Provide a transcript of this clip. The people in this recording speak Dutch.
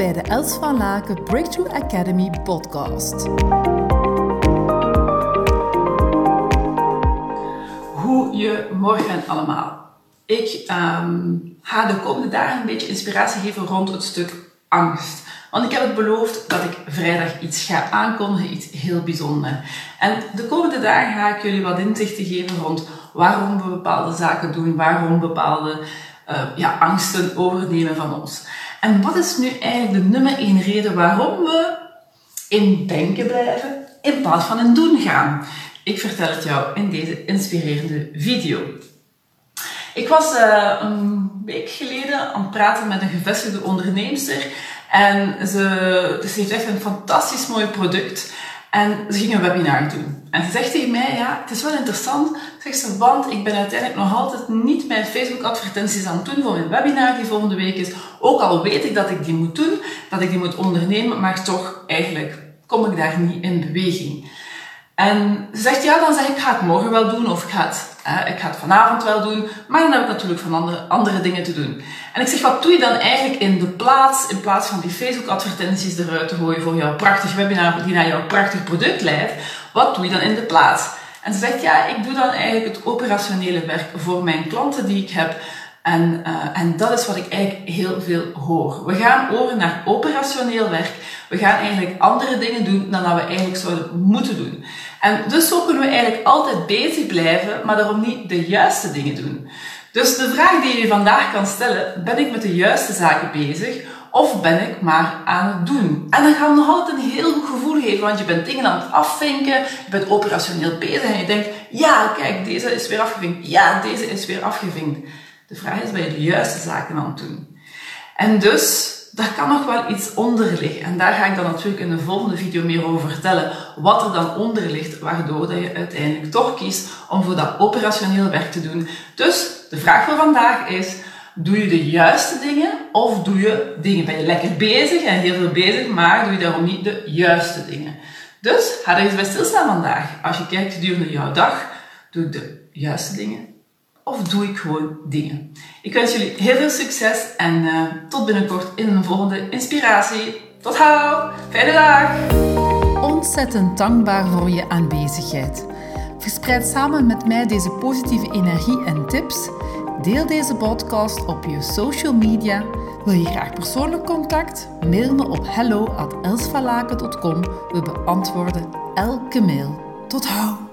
bij de Els van Laken Breakthrough Academy podcast. Goedemorgen allemaal. Ik ehm, ga de komende dagen een beetje inspiratie geven rond het stuk angst. Want ik heb het beloofd dat ik vrijdag iets ga aankondigen, iets heel bijzonders. En de komende dagen ga ik jullie wat inzichten geven rond waarom we bepaalde zaken doen, waarom bepaalde uh, ja, angsten overnemen van ons. En wat is nu eigenlijk de nummer één reden waarom we in denken blijven in plaats van in doen gaan? Ik vertel het jou in deze inspirerende video. Ik was uh, een week geleden aan het praten met een gevestigde onderneemster en ze heeft echt een fantastisch mooi product. En ze ging een webinar doen. En ze zegt tegen mij, ja, het is wel interessant, zegt ze, want ik ben uiteindelijk nog altijd niet mijn Facebook-advertenties aan het doen voor mijn webinar die volgende week is. Ook al weet ik dat ik die moet doen, dat ik die moet ondernemen, maar toch eigenlijk kom ik daar niet in beweging. En ze zegt, ja, dan zeg ik, ga het morgen wel doen of ik ga het, ik ga het vanavond wel doen. Maar dan heb ik natuurlijk van andere, andere dingen te doen. En ik zeg, wat doe je dan eigenlijk in de plaats, in plaats van die Facebook-advertenties eruit te gooien voor jouw prachtig webinar die naar jouw prachtig product leidt? Wat doe je dan in de plaats? En ze zegt, ja, ik doe dan eigenlijk het operationele werk voor mijn klanten die ik heb. En, uh, en dat is wat ik eigenlijk heel veel hoor. We gaan over naar operationeel werk. We gaan eigenlijk andere dingen doen dan dat we eigenlijk zouden moeten doen. En dus zo kunnen we eigenlijk altijd bezig blijven, maar daarom niet de juiste dingen doen. Dus de vraag die je vandaag kan stellen, ben ik met de juiste zaken bezig? Of ben ik maar aan het doen? En dan gaat nog altijd een heel goed gevoel geven, want je bent dingen aan het afvinken, je bent operationeel bezig en je denkt, ja, kijk, deze is weer afgevinkt, ja, deze is weer afgevinkt. De vraag is, ben je de juiste zaken aan het doen? En dus, daar kan nog wel iets onder liggen. En daar ga ik dan natuurlijk in de volgende video meer over vertellen. Wat er dan onder ligt, waardoor dat je uiteindelijk toch kiest om voor dat operationeel werk te doen. Dus, de vraag voor vandaag is, doe je de juiste dingen of doe je dingen, ben je lekker bezig en heel veel bezig, maar doe je daarom niet de juiste dingen? Dus, ga er eens bij stilstaan vandaag. Als je kijkt gedurende jouw dag, doe ik de juiste dingen of doe ik gewoon dingen? Ik wens jullie heel veel succes en uh, tot binnenkort in een volgende inspiratie. Tot gauw! Fijne dag! Ontzettend dankbaar voor je aanwezigheid. Verspreid samen met mij deze positieve energie en tips. Deel deze podcast op je social media. Wil je graag persoonlijk contact? Mail me op hello@elsvalaken.com. We beantwoorden elke mail. Tot gauw!